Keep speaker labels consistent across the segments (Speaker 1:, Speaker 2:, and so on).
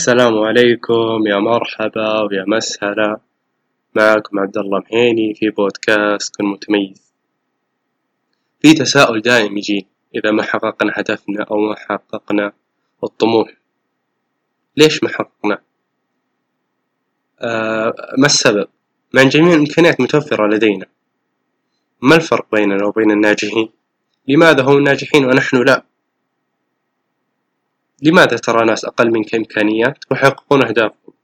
Speaker 1: السلام عليكم يا مرحبا ويا مسهلا معكم عبد الله مهيني في بودكاست كن متميز في تساؤل دائم يجيني إذا ما حققنا هدفنا أو ما حققنا الطموح ليش ما حققنا؟ آه ما السبب؟ مع جميع الإمكانيات متوفرة لدينا ما الفرق بيننا وبين الناجحين؟ لماذا هم الناجحين ونحن لا؟ لماذا ترى ناس أقل منك إمكانيات ويحققون أهدافهم؟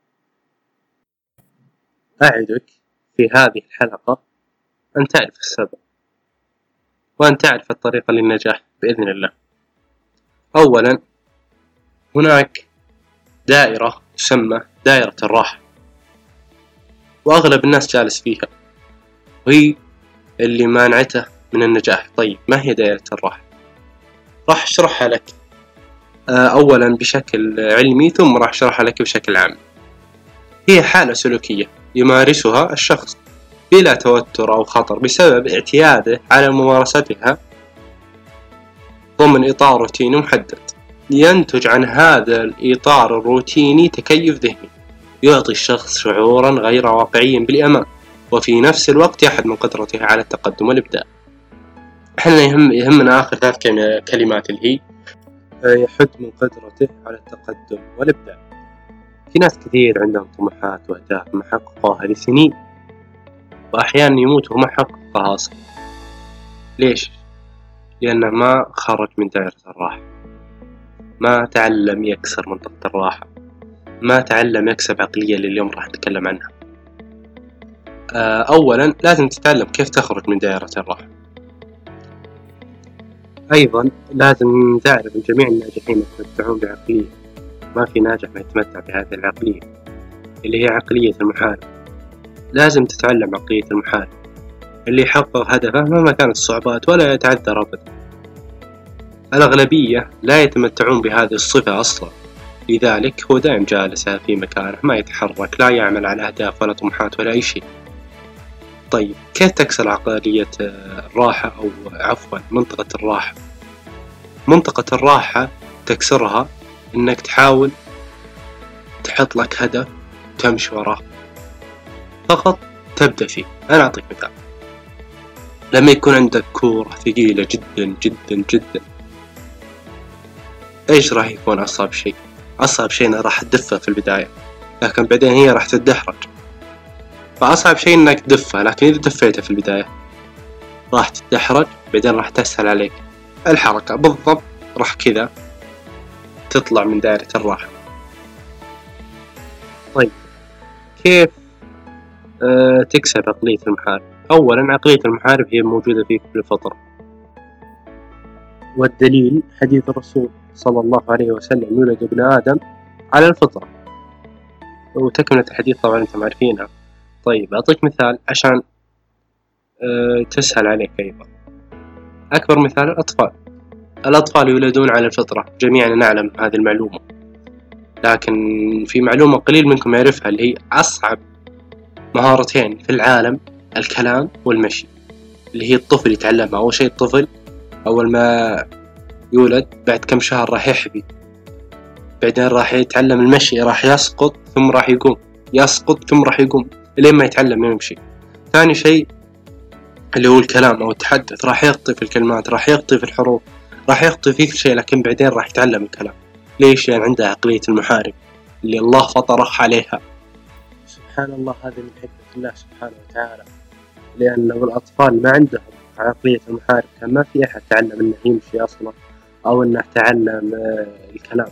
Speaker 1: أعدك في هذه الحلقة أن تعرف السبب وأن تعرف الطريقة للنجاح بإذن الله. أولا هناك دائرة تسمى دائرة الراحة وأغلب الناس جالس فيها. وهي اللي مانعته من النجاح. طيب ما هي دائرة الراحة؟ راح أشرحها لك. أولا بشكل علمي ثم راح أشرحها لك بشكل عام. هي حالة سلوكية يمارسها الشخص بلا توتر أو خطر بسبب اعتياده على ممارستها ضمن إطار روتيني محدد. ينتج عن هذا الإطار الروتيني تكيف ذهني يعطي الشخص شعورا غير واقعيا بالأمان وفي نفس الوقت يحد من قدرته على التقدم والإبداع. إحنا يهم يهمنا آخر ثلاث كلمات اللي هي يحد من قدرته على التقدم والإبداع. في ناس كثير عندهم طموحات وأهداف ما حققوها لسنين وأحيانا يموت وما حققها أصلا ليش؟ لأنه ما خرج من دائرة الراحة. ما تعلم يكسر منطقة الراحة. ما تعلم يكسب عقلية لليوم راح نتكلم عنها. آه، أولا لازم تتعلم كيف تخرج من دائرة الراحة. أيضا لازم تعرف أن جميع الناجحين يتمتعون بعقلية ما في ناجح ما يتمتع بهذه العقلية اللي هي عقلية المحارب. لازم تتعلم عقلية المحارب. اللي يحقق هدفه مهما كانت الصعوبات ولا يتعذر أبدا الأغلبية لا يتمتعون بهذه الصفة أصلا. لذلك هو دائم جالس في مكانه ما يتحرك لا يعمل على أهداف ولا طموحات ولا أي شيء. طيب كيف تكسر عقلية الراحة أو عفوا منطقة الراحة؟ منطقة الراحة تكسرها إنك تحاول تحط لك هدف تمشي وراه. فقط تبدأ فيه. أنا أعطيك مثال. لما يكون عندك كورة ثقيلة جدا جدا جدا إيش راح يكون أصعب شيء؟ أصعب شيء إنها راح تدفها في البداية. لكن بعدين هي راح تتدحرج. فأصعب شيء إنك تدفها لكن إذا دفيتها في البداية راح تتدحرج بعدين راح تسهل عليك الحركة. بالضبط راح كذا تطلع من دائرة الراحة. طيب كيف أه تكسب عقلية المحارب؟ أولا عقلية المحارب هي موجودة فيك بالفطرة والدليل حديث الرسول صلى الله عليه وسلم يولد ابن آدم على الفطرة. وتكملة الحديث طبعا أنتم عارفينها طيب أعطيك مثال عشان أه تسهل عليك أيضا. أكبر مثال الأطفال. الأطفال يولدون على الفطرة. جميعنا نعلم هذه المعلومة. لكن في معلومة قليل منكم يعرفها اللي هي أصعب مهارتين في العالم الكلام والمشي. اللي هي الطفل يتعلمها. أول شيء الطفل أول ما يولد بعد كم شهر راح يحبي. بعدين راح يتعلم المشي راح يسقط ثم راح يقوم. يسقط ثم راح يقوم. لين ما يتعلم يمشي. ثاني شيء اللي هو الكلام أو التحدث. راح يخطي في الكلمات راح يخطي في الحروف راح يخطي في كل شيء لكن بعدين راح يتعلم الكلام. ليش؟ لأن يعني عنده عقلية المحارب اللي الله فطره عليها. سبحان الله هذه من حكمة الله سبحانه وتعالى. لأن الأطفال ما عندهم عقلية المحارب كان ما في أحد تعلم إنه يمشي أصلا أو إنه تعلم آه، الكلام.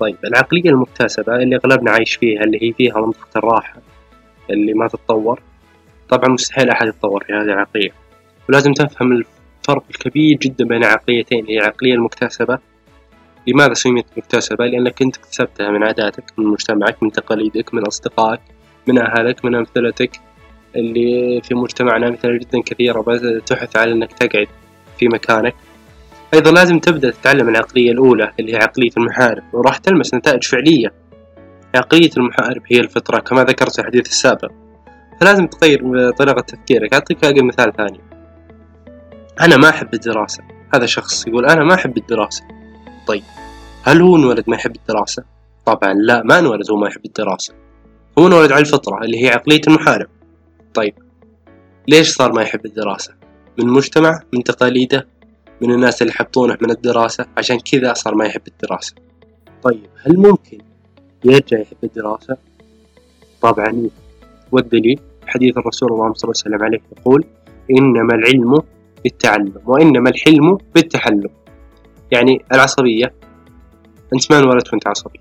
Speaker 1: طيب العقلية المكتسبة اللي أغلبنا عايش فيها اللي هي فيها منطقة الراحة. اللي ما تتطور. طبعا مستحيل أحد يتطور في هذه العقلية. ولازم تفهم الفرق الكبير جدا بين عقليتين هي العقلية المكتسبة. لماذا سميت مكتسبة؟ لأنك أنت اكتسبتها من عاداتك من مجتمعك من تقاليدك من أصدقائك من أهلك من أمثلتك اللي في مجتمعنا أمثلة جدا كثيرة تحث على أنك تقعد في مكانك. أيضا لازم تبدأ تتعلم العقلية الأولى اللي هي عقلية المحارب وراح تلمس نتائج فعلية. عقلية المحارب هي الفطرة كما ذكرت في الحديث السابق. فلازم تغير طريقة تفكيرك. أعطيك مثال ثاني. أنا ما أحب الدراسة. هذا شخص يقول أنا ما أحب الدراسة. طيب هل هو انولد ما يحب الدراسة؟ طبعا لا ما انولد هو ما يحب الدراسة. هو انولد على الفطرة اللي هي عقلية المحارب. طيب ليش صار ما يحب الدراسة؟ من المجتمع من تقاليده من الناس اللي يحبطونه من الدراسة. عشان كذا صار ما يحب الدراسة. طيب هل ممكن يرجع يحب الدراسة. طبعا والدليل حديث الرسول الله صلى الله عليه وسلم عليه يقول إنما العلم بالتعلم وإنما الحلم بالتحلم. يعني العصبية أنت ما انولدت وأنت عصبي.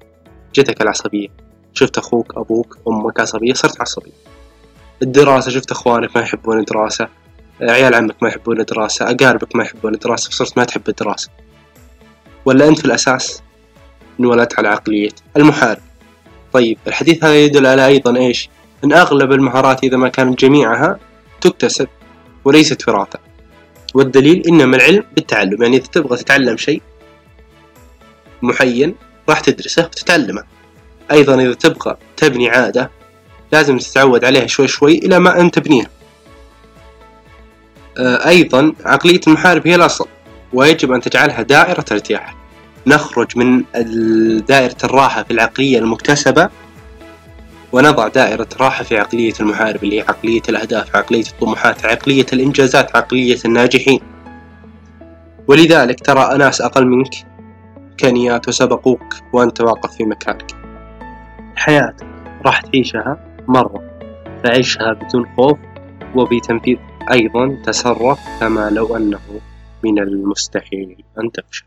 Speaker 1: جتك العصبية. شفت أخوك أبوك أمك عصبية صرت عصبي. الدراسة شفت أخوانك ما يحبون الدراسة. عيال عمك ما يحبون الدراسة. أقاربك ما يحبون الدراسة. فصرت ما تحب الدراسة. ولا أنت في الأساس؟ انولدت على عقلية المحارب. طيب الحديث هذا يدل على أيضا إيش؟ أن أغلب المهارات إذا ما كانت جميعها تكتسب وليست وراثة والدليل إنما العلم بالتعلم يعني إذا تبغى تتعلم شيء معين راح تدرسه وتتعلمه. أيضا إذا تبغى تبني عادة لازم تتعود عليها شوي شوي إلى ما أن تبنيها. آه، أيضا عقلية المحارب هي الأصل ويجب أن تجعلها دائرة ارتياح نخرج من دائرة الراحة في العقلية المكتسبة ونضع دائرة راحة في عقلية المحارب اللي هي عقلية الأهداف عقلية الطموحات عقلية الإنجازات عقلية الناجحين. ولذلك ترى ناس أقل منك إمكانيات وسبقوك وأنت واقف في مكانك. حياتك راح تعيشها مرة فعيشها بدون خوف وبتنفيذ أيضا تصرف كما لو أنه من المستحيل أن تفشل.